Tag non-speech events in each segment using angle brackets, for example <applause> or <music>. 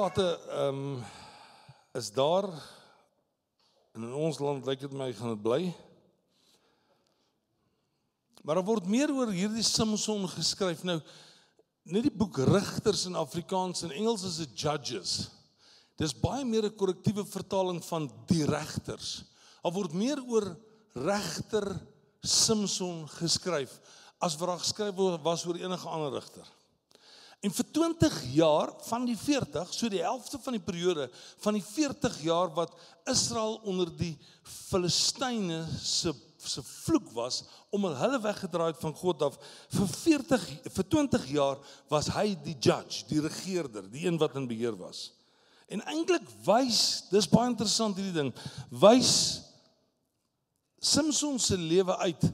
gate ehm um, is daar en in ons land lyk dit my gaan dit bly. Maar daar word meer oor hierdie Samson geskryf. Nou net die boek Rigters in Afrikaans en Engels is dit Judges. Dis baie meer 'n korrektiewe vertaling van die regters. Daar word meer oor regter Samson geskryf as wat daar geskryf was oor enige ander rigter. En vir 20 jaar van die 40, so die helfte van die periode van die 40 jaar wat Israel onder die Filistyne se se vloek was om hulle weggedraai het van God af vir 40 vir 20 jaar was hy die judge, die regerder, die een wat in beheer was. En eintlik wys, dis baie interessant hierdie ding, wys Samson se lewe uit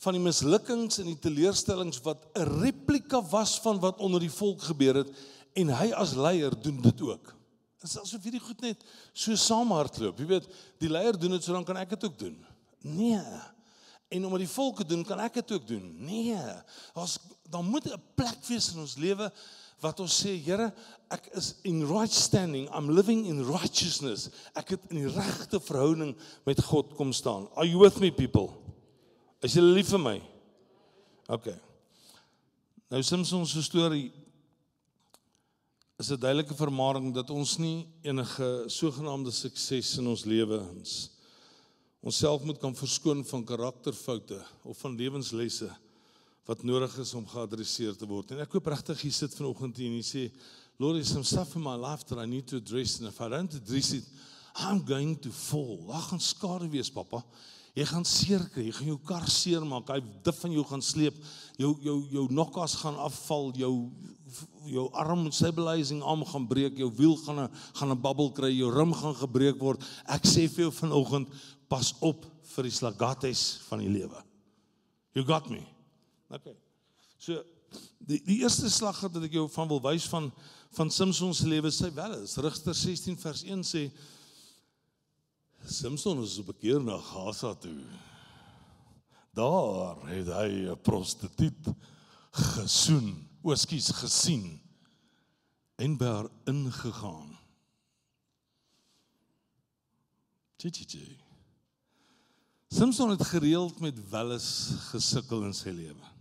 van die mislukkings en die teleurstellings wat 'n replika was van wat onder die volk gebeur het en hy as leier doen dit ook. Dit is asof hierdie goed net so saamhardloop. Jy weet, die leier doen dit, so dan kan ek dit ook doen. Nee. En omdat die volke doen, kan ek dit ook doen. Nee. Ons dan moet 'n plek wees in ons lewe wat ons sê, Here, ek is in right standing. I'm living in righteousness. Ek het in die regte verhouding met God kom staan. Are you with me people? Is jy lief vir my? OK. Nou Samson se storie is 'n duidelike vermaaring dat ons nie enige sogenaamde sukses in ons lewens onsself moet kan verskoon van karakterfoute of van lewenslesse wat nodig is om geadresseer te word. En ek hoop regtig jy sit vanoggend hier en jy sê, Lord, there's some stuff in my life that I need to address and if I don't address it, I'm going to fall. Ag, gaan skade wees, pappa. Jy gaan seer kry, jy gaan jou kar seer maak, hy dif van jou gaan sleep, jou jou jou nokkas gaan afval, jou jou arm stabilizing arm gaan breek, jou wiel gaan 'n gaan 'n babbel kry, jou rim gaan gebreek word. Ek sê vir jou vanoggend, pas op vir die slagates van die lewe. You got me. Okay. So die die eerste slag wat ek jou van wil wys van van Samson se lewe sê wel is Rigter 16 vers 1 sê Samson is op 'n keer na Gaza toe. Daar het hy 'n prostituut gesoen, oskies gesien en by haar ingegaan. Tjie. Samson het gereeld met welles gesukkel in sy lewe.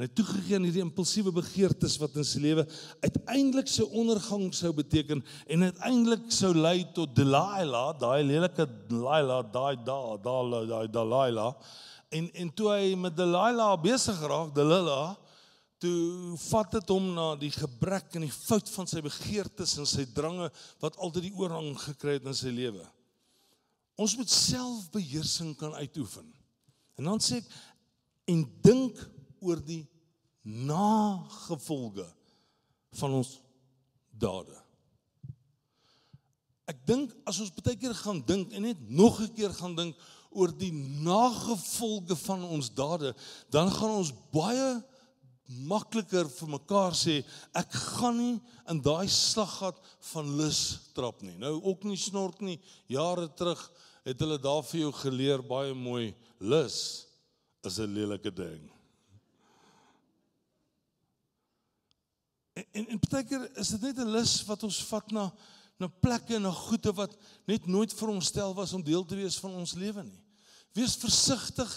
En hy het toegegee aan hierdie impulsiewe begeertes wat in sy lewe uiteindelik sy ondergang sou beteken en uiteindelik sou lei tot Delilah, daai lelike Delilah, daai daai daai daai Delilah. En en toe hy met Delilah besig geraak, Delilah, toe vat dit hom na die gebrek en die fout van sy begeertes en sy drange wat altyd die oorhang gekry het in sy lewe. Ons moet selfbeheersing kan uitoefen. En dan sê ek en dink oor die nagevolge van ons dade. Ek dink as ons baie keer gaan dink en net nog 'n keer gaan dink oor die nagevolge van ons dade, dan gaan ons baie makliker vir mekaar sê ek gaan nie in daai slaggat van lus trap nie. Nou ook nie snork nie. Jare terug het hulle daar vir jou geleer baie mooi lus is 'n lelike ding. En en, baie keer is dit net 'n lus wat ons vat na na plekke en na goede wat net nooit vir ons stel was om deel te wees van ons lewe nie. Wees versigtig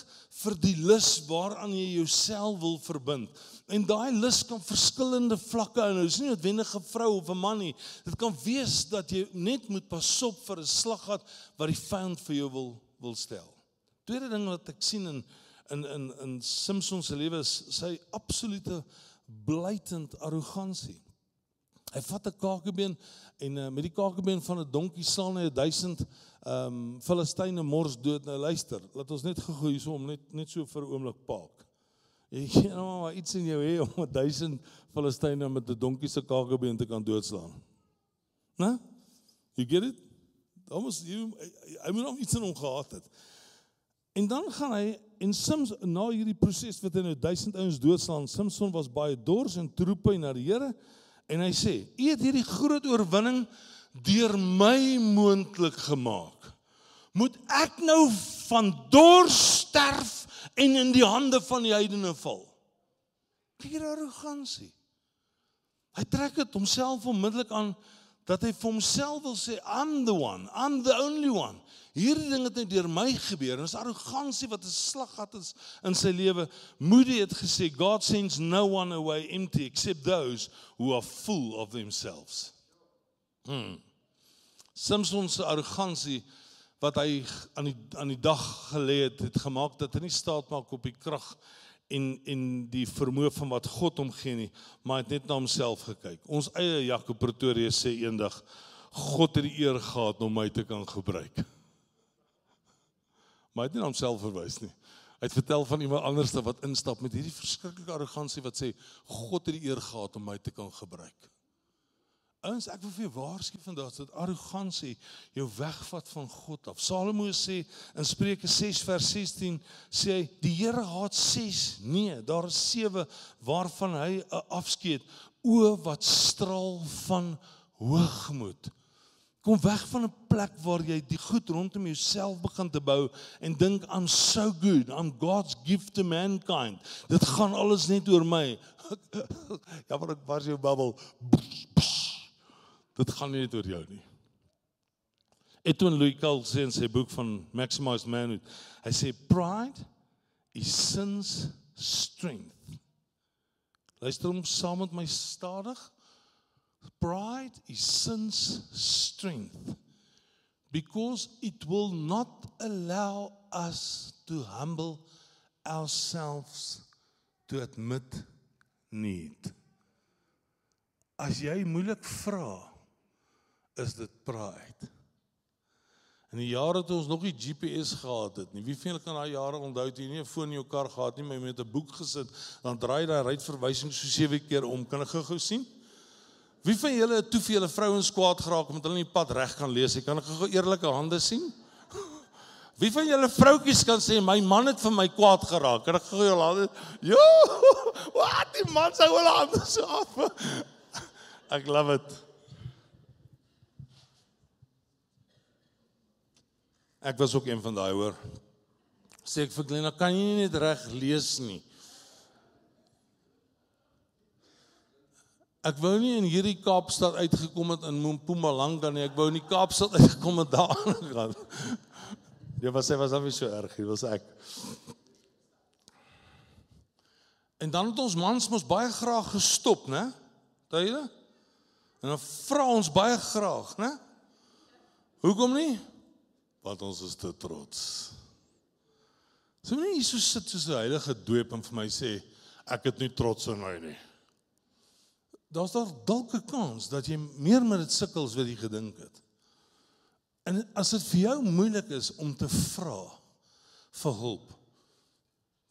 vir die lus waaraan jy jouself wil verbind. En daai lus kan verskillende vlakke hou. Dit is nie noodwendig 'n vrou of 'n man nie. Dit kan wees dat jy net moet pasop vir 'n slaggat wat die vyand vir jou wil wil stel. Tweede ding wat ek sien in in in in Samson se lewe is sy absolute blatant arrogansie. Hy vat 'n kakebeen en uh, met die kakebeen van 'n donkie slaan hy 1000 ehm um, Filistyne mors dood. Nou luister, laat ons net gou hierso om net net so vir 'n oomblik paak. Jy <laughs> gee nou maar iets in jou hê om 1000 Filistyne met 'n donkie se kakebeen te kan doodslaan. Né? You get it? Almost you I mean om iets in hom gehad het. En dan gaan hy En Sims na hierdie proses wat hy nou 1000 ouens doodslaan, Samson was baie dors en troep hy na die Here en hy sê: "U het hierdie groot oorwinning deur my moontlik gemaak. Moet ek nou van dors sterf en in die hande van die heidene val?" Kyk hier arrogansie. Hy trek dit homself onmiddellik aan dat hy vir homself wil sê I'm the one, I'm the only one. Hierdie ding het net deur my gebeur. Dis arrogansie wat 'n slag gehad het in sy lewe. Moody het gesê God sends no one away empty except those who are full of themselves. Hmm. Samson se arrogansie wat hy aan die aan die dag gelê het, het gemaak dat hy nie staat maak op die krag en en die vermoë van wat God hom gee nie, maar het net na homself gekyk. Ons eie Jakob Pretorius sê eendag God het die eer gehad om my te kan gebruik. Maar hy het nie na homself verwys nie. Hy het vertel van iemand anderste wat instap met hierdie verskriklike arrogansie wat sê God het die eer gehad om my te kan gebruik. Ouens, ek wil vir jou waarsku vandag dat arrogansie jou wegvat van God af. Salomo sê in Spreuke 6 vers 16 sê hy die Here haat 6. Nee, daar is 7 waarvan hy 'n afskeid o wat straal van hoogmoed. Kom weg van 'n plek waar jy die goed rondom jouself begin te bou en dink I'm so good, I'm God's gift to mankind. Dit gaan alles net oor my. <laughs> ja, maar ek was jou bubbel. Dit gaan nie net oor jou nie. Edwin Louis Cole sê in sy boek van Maximized Manhood, hy sê pride is sin's strength. Luister hom saam met my stadig. Pride is sin's strength because it will not allow us to humble ourselves to admit need. As jy moeilik vra, is dit pride. In die jare toe ons nog nie GPS gehad het nie. Wie julle kan daai jare onthou toe jy nie 'n foon in jou kar gehad nie, maar jy met 'n boek gesit, dan draai daai ryverwysing so sewe keer om. Kan ek gou-gou sien? Wie van julle het te veel vrouens kwaad geraak omdat hulle nie pad reg kan lees nie? Kan ek gou eerlike hande sien? <laughs> Wie van julle vroutjies kan sê my man het vir my kwaad geraak? Kan ek gou julle hande? Ja! Wat die man sou hulle hande so af. <laughs> Ek love it. Ek was ook een van daai hoor. Sê ek vir Glenna, kan jy nie net reg lees nie? Ek wou nie in hierdie Kaapstad uitgekom het in Mpumalanga nie. Ek wou in die Kaapstad <laughs> uitgekom het daar gaan. Jy was sê was dan nie so erg nie, was ek. En dan het ons mans mos baie graag gestop, né? Tuile? En dan vra ons baie graag, né? Hoekom nie? want ons is te trots. So nie hier so sit soos 'n heilige doop en vir my sê ek het nie trots in my nie. Daar's daar dalk 'n kans dat jy meer met dit sukkel as wat jy gedink het. En as dit vir jou moeilik is om te vra vir hulp,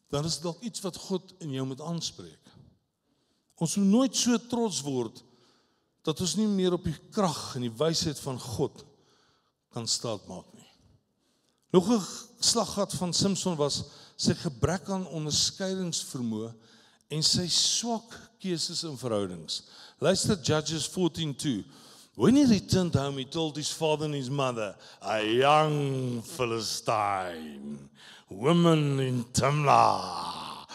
dan is dalk iets wat God in jou moet aanspreek. Ons moet nooit so trots word dat ons nie meer op die krag en die wysheid van God kan staatmaak nie. Nog 'n slaggat van Samson was sy gebrek aan onderskeidingsvermoë en sy swak keuses in verhoudings. Luister Judges 14:2. When he returned home, he told his father and his mother, "A young Philistine, woman in Timnah,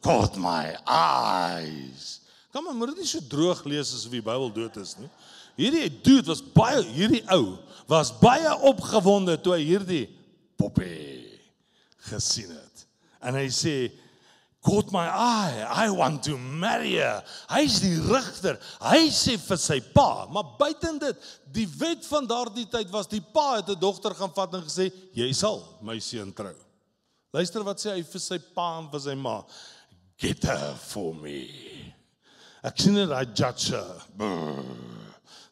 caught my eyes." Kom maar, moet dit nie so droog lees asof die Bybel dood is nie. Hierdie dude was baie hierdie ou was baie opgewonde toe hy hierdie poppie gesien het. En hy sê caught my eye. I want to marry her. Hy's die rigter. Hy sê vir sy pa, maar buiten dit, die wet van daardie tyd was die pa het 'n dogter gaan vat en gesê, "Jy sal my seun trou." Luister wat sê hy vir sy pa en vir sy ma. Get her for me. Ek sien dit hy judge her.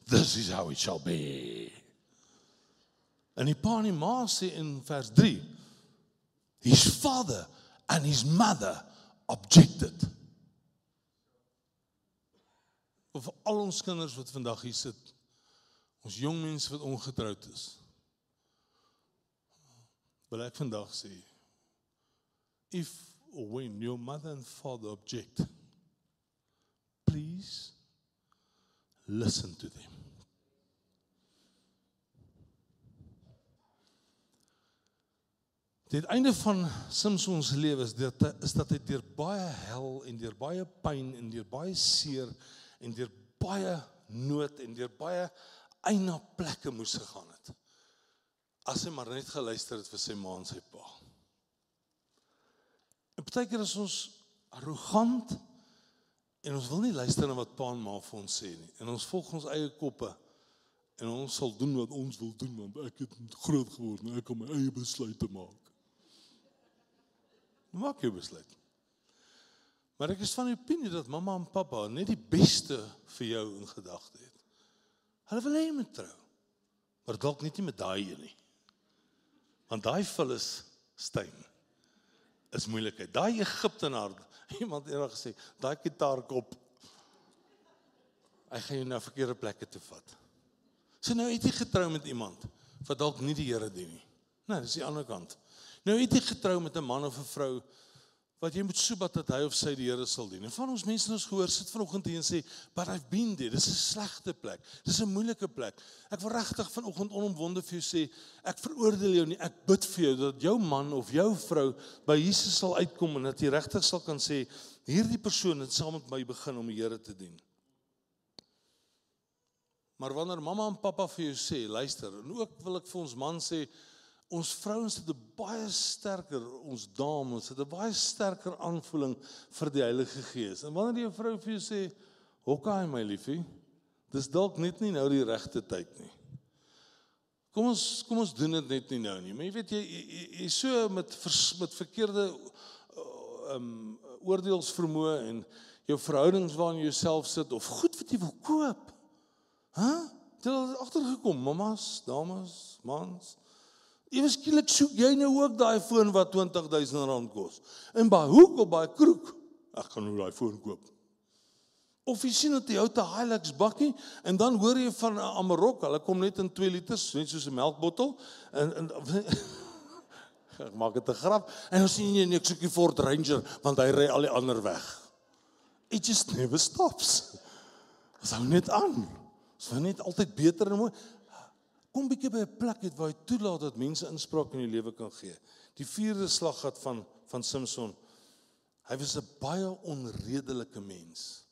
This is how it shall be. En die pa en die ma sê in vers 3 his father and his mother objected. Of al ons kinders wat vandag hier sit, ons jong mense wat ongetroud is. Wil ek vandag sê if or when your mother and father object please listen to them. Die einde van Samson se lewe is dit is dat hy deur baie hel en deur baie pyn en deur baie seer en deur baie nood en deur baie eina plekke moes gegaan het. As hy maar net geluister het vir sy ma en sy pa. En baie keer is ons arrogant en ons wil nie luister na wat pa en ma vir ons sê nie. En ons volg ons eie koppe en ons sal doen wat ons wil doen want ek het groot geword en ek kan my eie besluite maak. Maak jou besluit. Maar ek is van die opinie dat mamma en pappa net die beste vir jou in gedagte het. Hulle wil hê jy moet trou. Maar dalk net nie met daai een nie. Want daai vul is steen. Is moeilikheid. Daai Egiptenaar, <laughs> iemand eendag gesê, daai kitaarkop hy gaan jou na verkeerde plekke toe vat. So nou het jy getrou met iemand wat dalk nie die Here dien nie. Nee, dis die ander kant. Nou het jy getrou met 'n man of 'n vrou wat jy moet soebat dat hy of sy die Here sal dien. En van ons mense ons gehoor sit vanoggend hier en sê, "But I've been there. Dis 'n slegte plek. Dis 'n moeilike plek." Ek wil regtig vanoggend onomwonde vir jou sê, ek veroordeel jou nie. Ek bid vir jou dat jou man of jou vrou by Jesus sal uitkom en dat jy regtig sal kan sê, "Hierdie persoon het saam met my begin om die Here te dien." Maar wanneer mamma en pappa vir jou sê, luister, en ook wil ek vir ons man sê, ons vrouens het 'n baie sterker ons dames het 'n baie sterker aanvoeling vir die Heilige Gees. En wanneer jy 'n vrou vir jou sê, "Hokkie my liefie," dis dalk net nie nou die regte tyd nie. Kom ons kom ons doen dit net nie nou nie. Maar jy weet jy jy, jy so met vers, met verkeerde ehm um, oordeelsvermoë en jou verhoudings waarin jy jouself sit of goed wat jy wil koop. Hæ? Huh? Dit het agtergekom, mamas, dames, mans. Ewe skielik soek jy nou ook daai foon wat R20000 kos. En by hoek of by kroeg, ek gaan nou daai foon koop. Of jy sien dat jy ou te Hilux bakkie en dan hoor jy van 'n Amarok, hulle kom net in 2 liters, net soos 'n melkbottel en en <laughs> ek maak dit 'n grap en dan sien jy net soek die Ford Ranger want hy ry al die ander weg. It just never stops. Dit hou net aan. Dit word net altyd beter en mooi kom bietjie by 'n plek het waar jy toelaat dat mense inspraak in jou lewe kan gee. Die vierde slaggat van van Samson. Hy was 'n baie onredelike mens.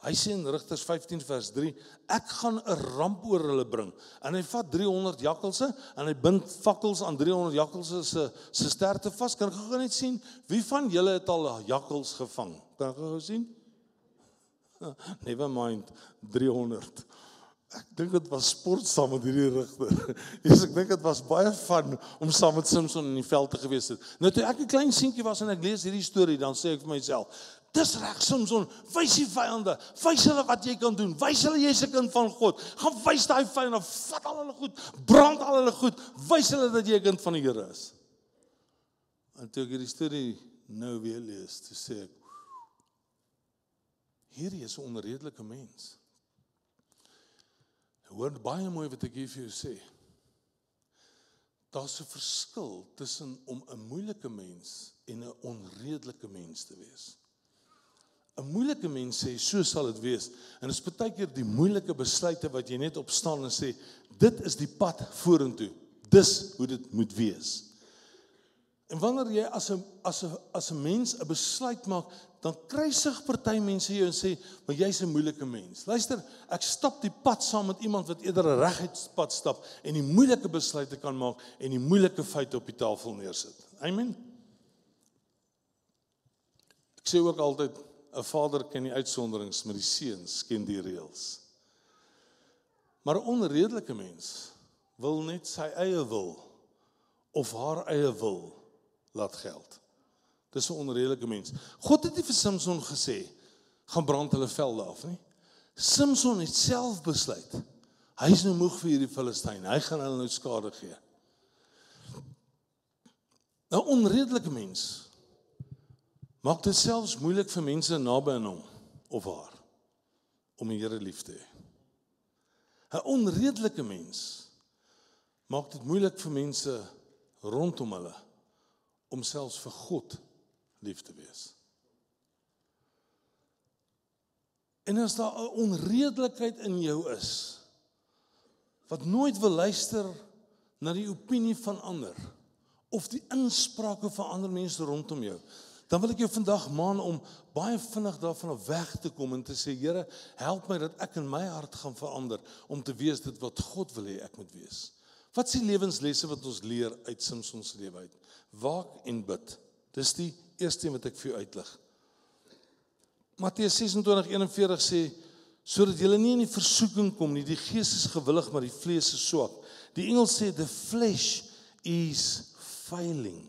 Hy sê in Rigters 15 vers 3, ek gaan 'n ramp oor hulle bring. En hy vat 300 jakkalse en hy bind fakkels aan 300 jakkalse se se sterte vas. Kan gou net sien wie van julle het al jakkals gevang? Kan gou sien? <laughs> Never mind 300. Ek dink dit was sport saam met hierdie rigter. Jesus, <laughs> ek dink dit was baie van om saam met Samson in die veld te gewees het. Nou toe ek 'n klein seentjie was en ek lees hierdie storie, dan sê ek vir myself, dis reg Samson, wys die vyande, wys hulle wat jy kan doen. Wys hulle jy's 'n kind van God. Gaan wys daai vyande, vat al hulle goed, brand al hulle goed, wys hulle dat jy 'n kind van die Here is. En toe ek hierdie storie nou weer lees, toe sê ek hierdie is 'n onredelike mens. Hoor baie mooi wat ek hier vir jou sê. Daar's 'n verskil tussen om 'n moeilike mens en 'n onredelike mens te wees. 'n Moeilike mens sê so sal dit wees en dit is baie keer die moeilike besluite wat jy net opstaan en sê dit is die pad vorentoe. Dis hoe dit moet wees. En wanneer jy as 'n as 'n as 'n mens 'n besluit maak, dan kruisig party mense jou en sê, "Maar jy's 'n moeilike mens." Luister, ek stap die pad saam met iemand wat eerder 'n reguit pad stap en die moeilike besluite kan maak en die moeilike feite op die tafel neersit. Amen. Ek sê ook altyd 'n vader ken die uitsonderings, maar die seuns ken die reëls. Maar 'n onredelike mens wil net sy eie wil of haar eie wil laat geld. Dis 'n onredelike mens. God het nie vir Samson gesê gaan brand hulle velde af nie. Samson het self besluit. Hy is nou moeg vir hierdie Filistyn. Hy gaan hulle nou skade gee. 'n Onredelike mens maak dit selfs moeilik vir mense naby aan hom of haar om die Here lief te hê. 'n Onredelike mens maak dit moeilik vir mense rondom hulle om selfs vir God lief te wees. En as daar 'n onredelikheid in jou is wat nooit wil luister na die opinie van ander of die insprake van ander mense rondom jou, dan wil ek jou vandag maan om baie vinnig daarvan af weg te kom en te sê Here, help my dat ek in my hart gaan verander om te wees dit wat God wil hê ek moet wees. Wat is die lewenslesse wat ons leer uit Samson se lewe uit? Waak en bid. Dis die eerste een wat ek vir jou uitlig. Matteus 26:41 sê sodat jy nie in die versoeking kom nie. Die gees is gewillig, maar die vlees is swak. Die engel sê the flesh is failing.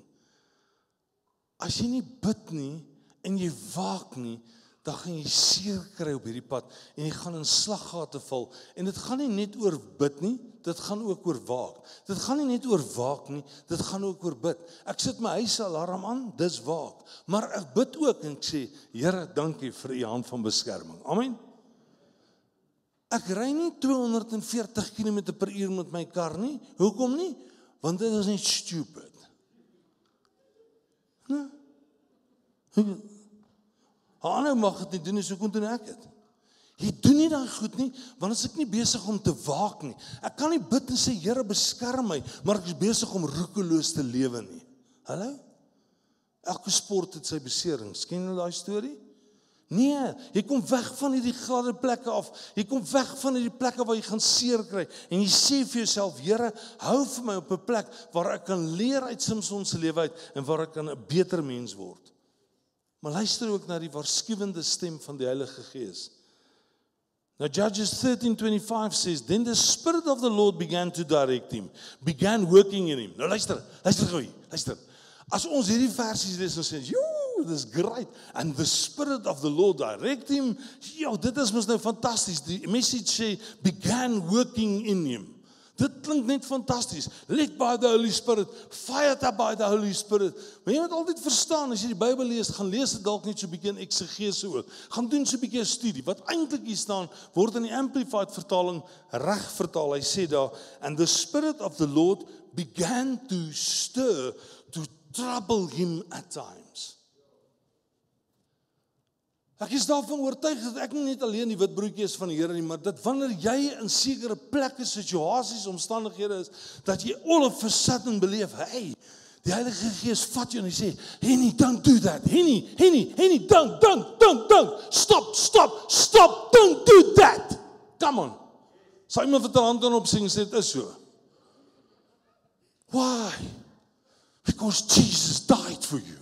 As jy nie bid nie en jy waak nie, dan gaan jy seer kry op hierdie pad en jy gaan in slaggate val. En dit gaan nie net oor bid nie, dit gaan ook oor waak. Dit gaan nie net oor waak nie, dit gaan ook oor bid. Ek sit my huis alarm aan, dis waak. Maar ek bid ook en ek sê, Here, dankie vir u hand van beskerming. Amen. Ek ry nie 240 km/h met my kar nie. Hoekom nie? Want dit is net stupid. Nee. Hanne mag dit nie doen nie, so kon doen ek dit. Jy doen nie daai goed nie, want as ek nie besig om te waak nie. Ek kan nie bid en sê Here beskerm my, maar ek is besig om roekeloos te lewe nie. Hallo? Elke sport het sy beserings. Ken jy daai storie? Nee, jy kom weg van hierdie gladde plekke af. Jy kom weg van hierdie plekke waar jy gaan seer kry en jy sê vir jouself, Here, hou vir my op 'n plek waar ek kan leer uit Samson se lewe uit en waar ek kan 'n beter mens word. Maar luister ook na die waarskuwende stem van die Heilige Gees. Now Judges 13:25 says, "Then the spirit of the Lord began to direct him, began working in him." Nou luister, luister gou hier. Luister. As ons hierdie versies lees, dan sê ons, "Joe, this great and the spirit of the lord direct him ja dit is mos nou fantasties die message sê began working in him dit klink net fantasties. Led by the holy spirit. Fired up by the holy spirit. Maar jy moet altyd verstaan as jy die bybel lees gaan lees dit dalk net so 'n bietjie in eksegese ook gaan doen so 'n bietjie 'n studie. Wat eintlik hier staan word in die amplified vertaling reg vertaal. Hy sê daar and the spirit of the lord began to stir to trouble him at times Ek is daarvan oortuig dat ek nie net alleen die wit broodjie is van die Here nie, maar dat wanneer jy in sekere plekke, situasies, omstandighede is, dat jy all of a sudden beleef, hey, die Heilige Gees vat jou en hy sê, "Henny, don't do that. Henny, Henny, Henny, don't, don't, don't, don't. Stop, stop, stop. Don't do that." Come on. Sy moet vir 'n hand op sing sê dit is so. Why? Because Jesus died for you.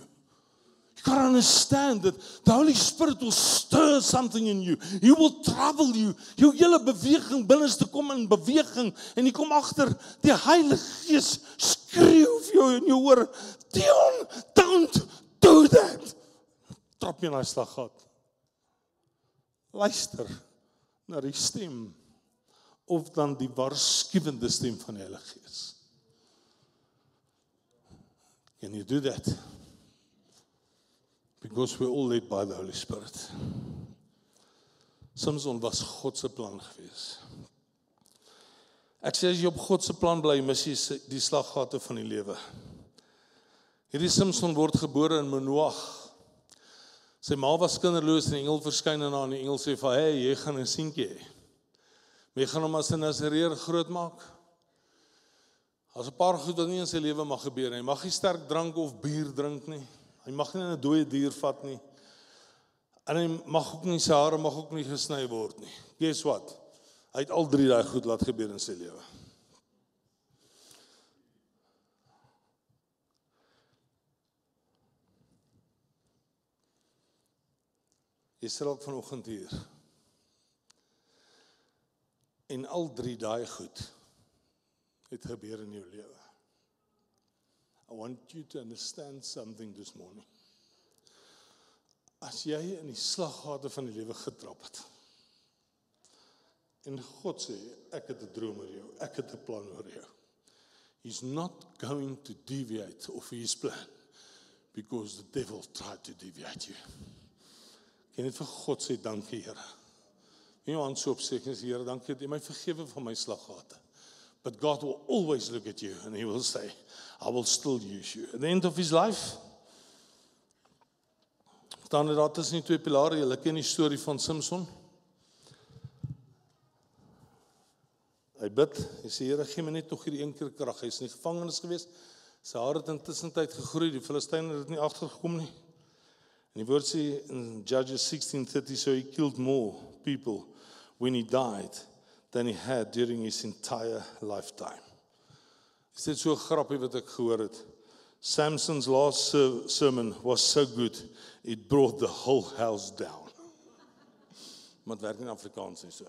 Got to understand that the Holy Spirit will stir something in you. He will trouble you. Jou hele beweging binneste kom in beweging en jy kom agter die Heilige Gees skreeu vir jou in jou oor. Dion, don't do that. Trap jy na die slaggat. Luister na die stem of dan die waarskuwende stem van die Heilige Gees. Can you do that? Because we're all led by the Holy Spirit. Samson was God se plan gewees. Ek sê as jy op God se plan bly, mis jy die slaggate van die lewe. Hierdie Samson word gebore in Manoag. Sy ma was kinderloos en 'n engel verskyn aan haar en die engel sê vir haar: "Hey, jy gaan 'n seentjie hê. Jy gaan hom as 'n Nasareer grootmaak." As 'n paar goed wat nie in sy lewe mag gebeur nie. Mag nie sterk drank of bier drink nie. Hy mag nie 'n dooie dier vat nie. En hy mag ook nie sy hare mag ook nie gesny word nie. Guess what? Hy het al drie daai goed laat gebeur in sy lewe. Jy sê ook vanoggend hier. En al drie daai goed het gebeur in jou lewe. I want you to understand something this morning. As jy in die slaggate van die lewe getrap het. En God sê, ek het 'n droom oor jou. Ek het 'n plan oor jou. He's not going to deviate of his plan because the devil tried to deviate you. Kan jy vir God sê dankie, Here? Nie aan so op sê, Here, dankie dat jy my vergewe van my slaggate. But God will always look at you and he will say, I will still use you. At the end of his life, dan het daar tussen die twee pilare, julle ken die storie van Samson. Hy bid, hy sê Here, gee my net nog hierdie een keer krag. Hy's in die gevangenis gewees. Sy hare het intussen tyd gegroei. Die Filistyne het dit nie agtergekom nie. En die woord sê in Judges 16:30 so he killed more people when he died than he had during his entire lifetime. Is dit so grappie wat ek gehoor het? Samson's last sermon was so good it brought the whole house down. Maar werk in Afrikaans nie so.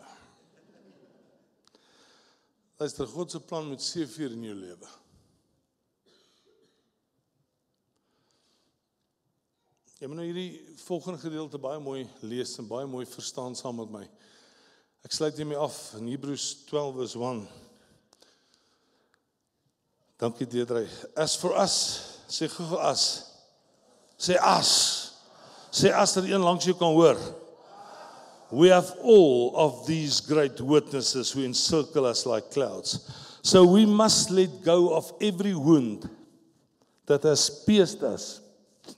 Luister, God se plan met seëvier in jou lewe. Jy moet nou hierdie volgende gedeelte baie mooi lees en baie mooi verstaan saam met my. Ek sluit hiermee af in Hebreërs 12 vers 1. Dankie Deedrey. As for us, sê gou as. Sê as. Sê as dat een langs jou kan hoor. We have all of these great witnesses who encircle us like clouds. So we must let go of every wound that has pierced us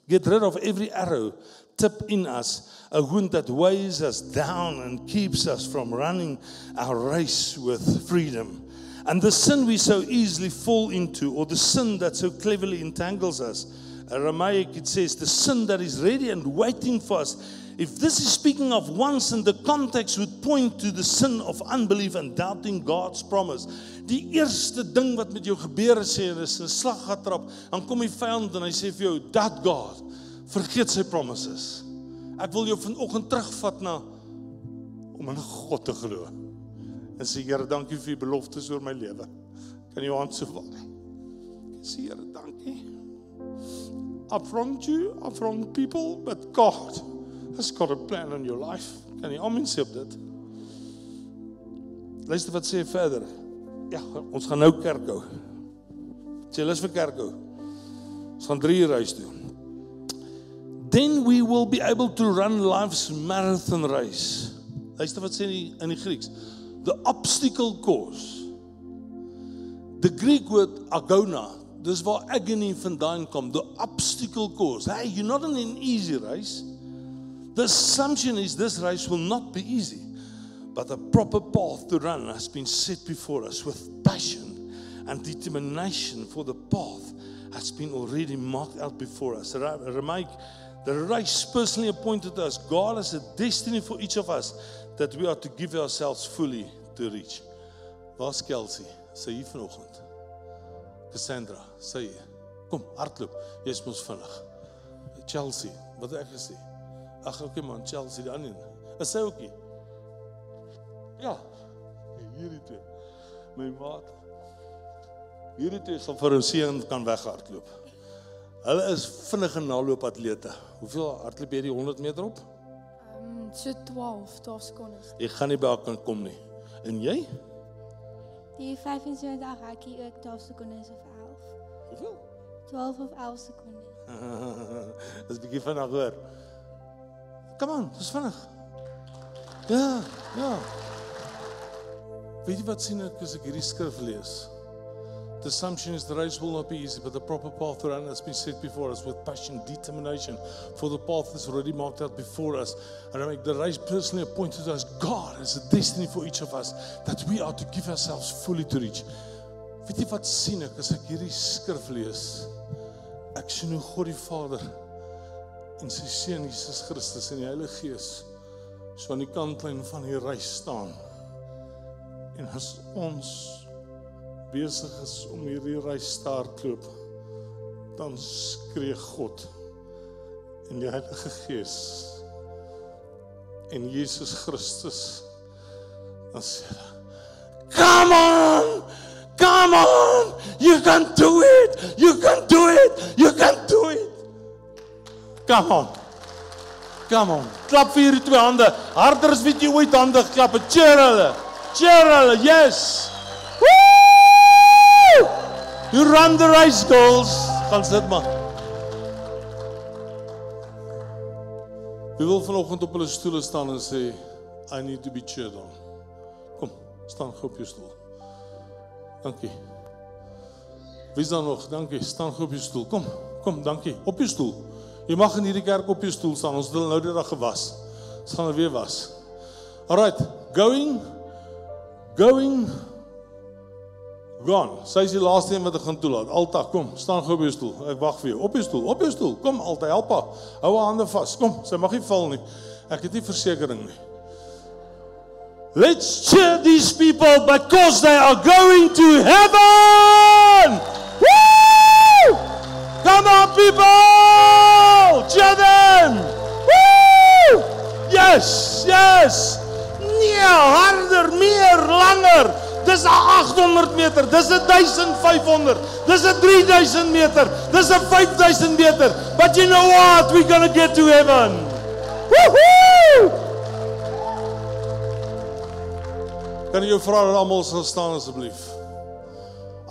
Get rid of every arrow tip in us, a wound that weighs us down and keeps us from running our race with freedom. And the sin we so easily fall into, or the sin that so cleverly entangles us. Aramaic, it says, the sin that is ready and waiting for us. If this is speaking of one sin, the context would point to the sin of unbelief and doubting God's promise. Die eerste ding wat met jou gebeur het sê is 'n slag getrap, dan kom die vyand en hy sê vir jou, "That God vergeet sy promises." Ek wil jou vanoggend terugvat na om in God te glo. En sê Here, dankie vir u beloftes oor my lewe. Kan jy aan so val? Sê Here, dankie. I've wronged you, I've wronged people, but God has got a plan in your life. Kan jy amen sê op dit? Luister wat sê verder. Ja, ons gaan nou kerk hou. Sê lus vir kerk hou. Ons gaan 3 uur huis toe. Then we will be able to run life's marathon race. Luister wat sê in die, in die Grieks. The obstacle course. The Greek word agona. Dis waar agony vandaan kom. The obstacle course. Hey, you're not in an easy race. The assumption is this race will not be easy, but a proper path to run has been set before us with passion and determination for the path has been already marked out before us. Remind the race personally appointed us. God has a destiny for each of us that we are to give ourselves fully to reach. Waar's Kelsey? Sy hier vanoggend. Cassandra, sy hier. Kom, hardloop. Jy's mos vinnig. Chelsea, wat ek gesê. Ag okay man, Chelsea die ander. Is sy ookie? Ja. Hierdie twee. My maat. Hierdie twee sal vir ons seën kan weghardloop. Hulle is vinnige naloopatlete. Hoeveel hardloop jy die 100 meter op? Ehm um, so 12, 12 sekondes. Ek gaan nie by haar kan kom nie. En jy? Die 25 hakkie ook 12 sekondes of 11. Hoeveel? 12 of 11 sekondes. <laughs> Dis 'n bietjie vinnig hoor. Kom aan, dis vinnig. Ja, ja. Weet jy wat sien ek as ek hierdie skrif lees? The assumption is the race will not be easy, but the proper path to run has been set before us with passion, determination, for the path is already marked out before us. And I make the race personally appointed to us. God has a destiny for each of us that we are to give ourselves fully to reach. Weet jy wat sien ek as ek hierdie skrif lees? Ek sien hoe God die Vader en sy seun Jesus Christus en die Heilige Gees so aan die kantlyn van die reis staan. En as ons besig is om hierdie reis te hardloop, dan skree God en die Heilige Gees en Jesus Christus dan sê hy Come on! Come on! You can do it! You can do it! You can do it! Come on. Come on. Klap vir hierdie twee hande. Harder as wat jy ooit hande geklap het. Cheer hulle. Cheer hulle. Yes. You run the race goals. Gaan sit maar. Wie wil vanoggend op hulle stoele staan en sê I need to be cheered on. Kom, staan gou op jou stoel. Dankie. Wie is daar nog? Dankie. Staan gou op jou stoel. Kom. Kom, dankie. Op jou stoel. Jy mag in hierdie kerk op jou stoel staan. Ons het nou die dag gewas. Ons gaan weer was. Alright, going going Gaan. Sy is die laaste een wat ek gaan toelaat. Alta, kom, staan gou op jou stoel. Ek wag vir jou. Op jou stoel, op jou stoel. Kom, Alta, help haar. Hou haar hande vas. Kom, sy mag nie val nie. Ek het nie versekerings nie. Let's cheer these people because they are going to heaven. Woo! Come on people! Cheer them! Woo! Yes, yes. Nee, harder, meer, langer. Dis 'n 800 meter, dis 'n 1500, dis 'n 3000 meter, dis 'n 5000 meter. But you know what? We're going to get to heaven. Woohoo! Kan jy vra dat almal sal staan asseblief?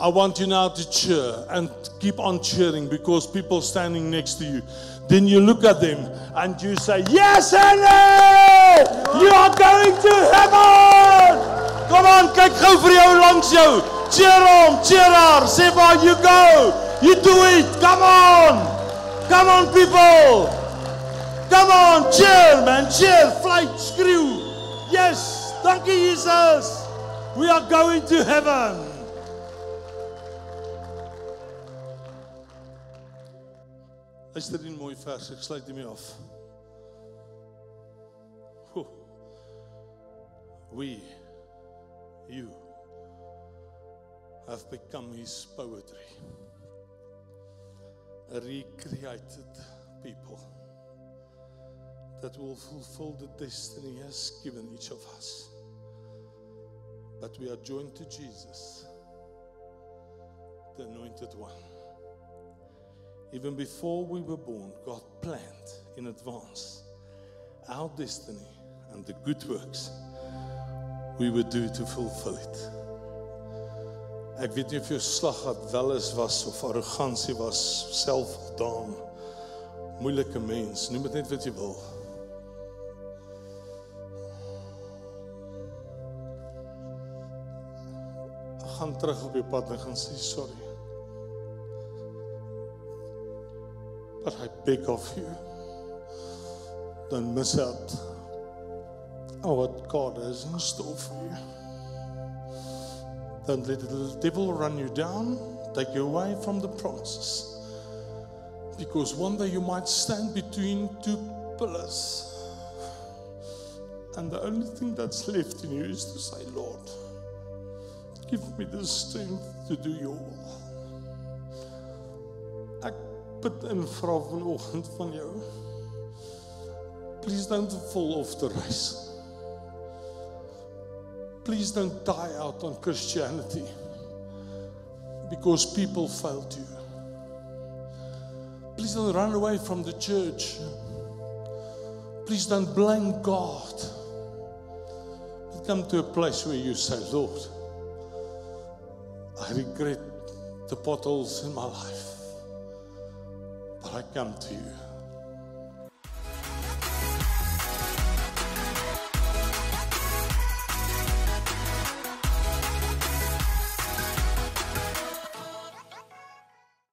I want you now to cheer and keep on cheering because people standing next to you. Then you look at them and you say, Yes, Henry! You are going to heaven! Come on, kyk gou vir jou langs jou. Cheer hom, cheer haar. Sê waar you go. You do it. Come on. Come on people. Come on, cheer man, cheer, flight, screw. Yes, dankie Jesus. We are going to heaven. Luister die mooi vers, ek sluit hiermee af. Ho. We you have become his poetry. A recreated people that will fulfill the destiny he has given each of us. But we are joined to Jesus, the anointed one. Even before we were born, God planned in advance our destiny and the good works we would do to fulfill it. Ek weet nie of jou slag gehad wel is was of arrogansie was, selfvoldaan, moeilike mens, noem dit net wat jy wil. gaan terug op jou pad en gaan sê sorry. But I beg of you. Don't miss out what God has in store for you. Don't let the devil run you down, take you away from the promises. Because one day you might stand between two pillars. And the only thing that's left in you is to say, Lord, give me the strength to do your will. Ek bid en vra vanoggend van jou. Please don't fall off the race. Please don't die out on Christianity because people failed you. Please don't run away from the church. Please don't blame God. But come to a place where you say, Lord, I regret the potholes in my life, but I come to you.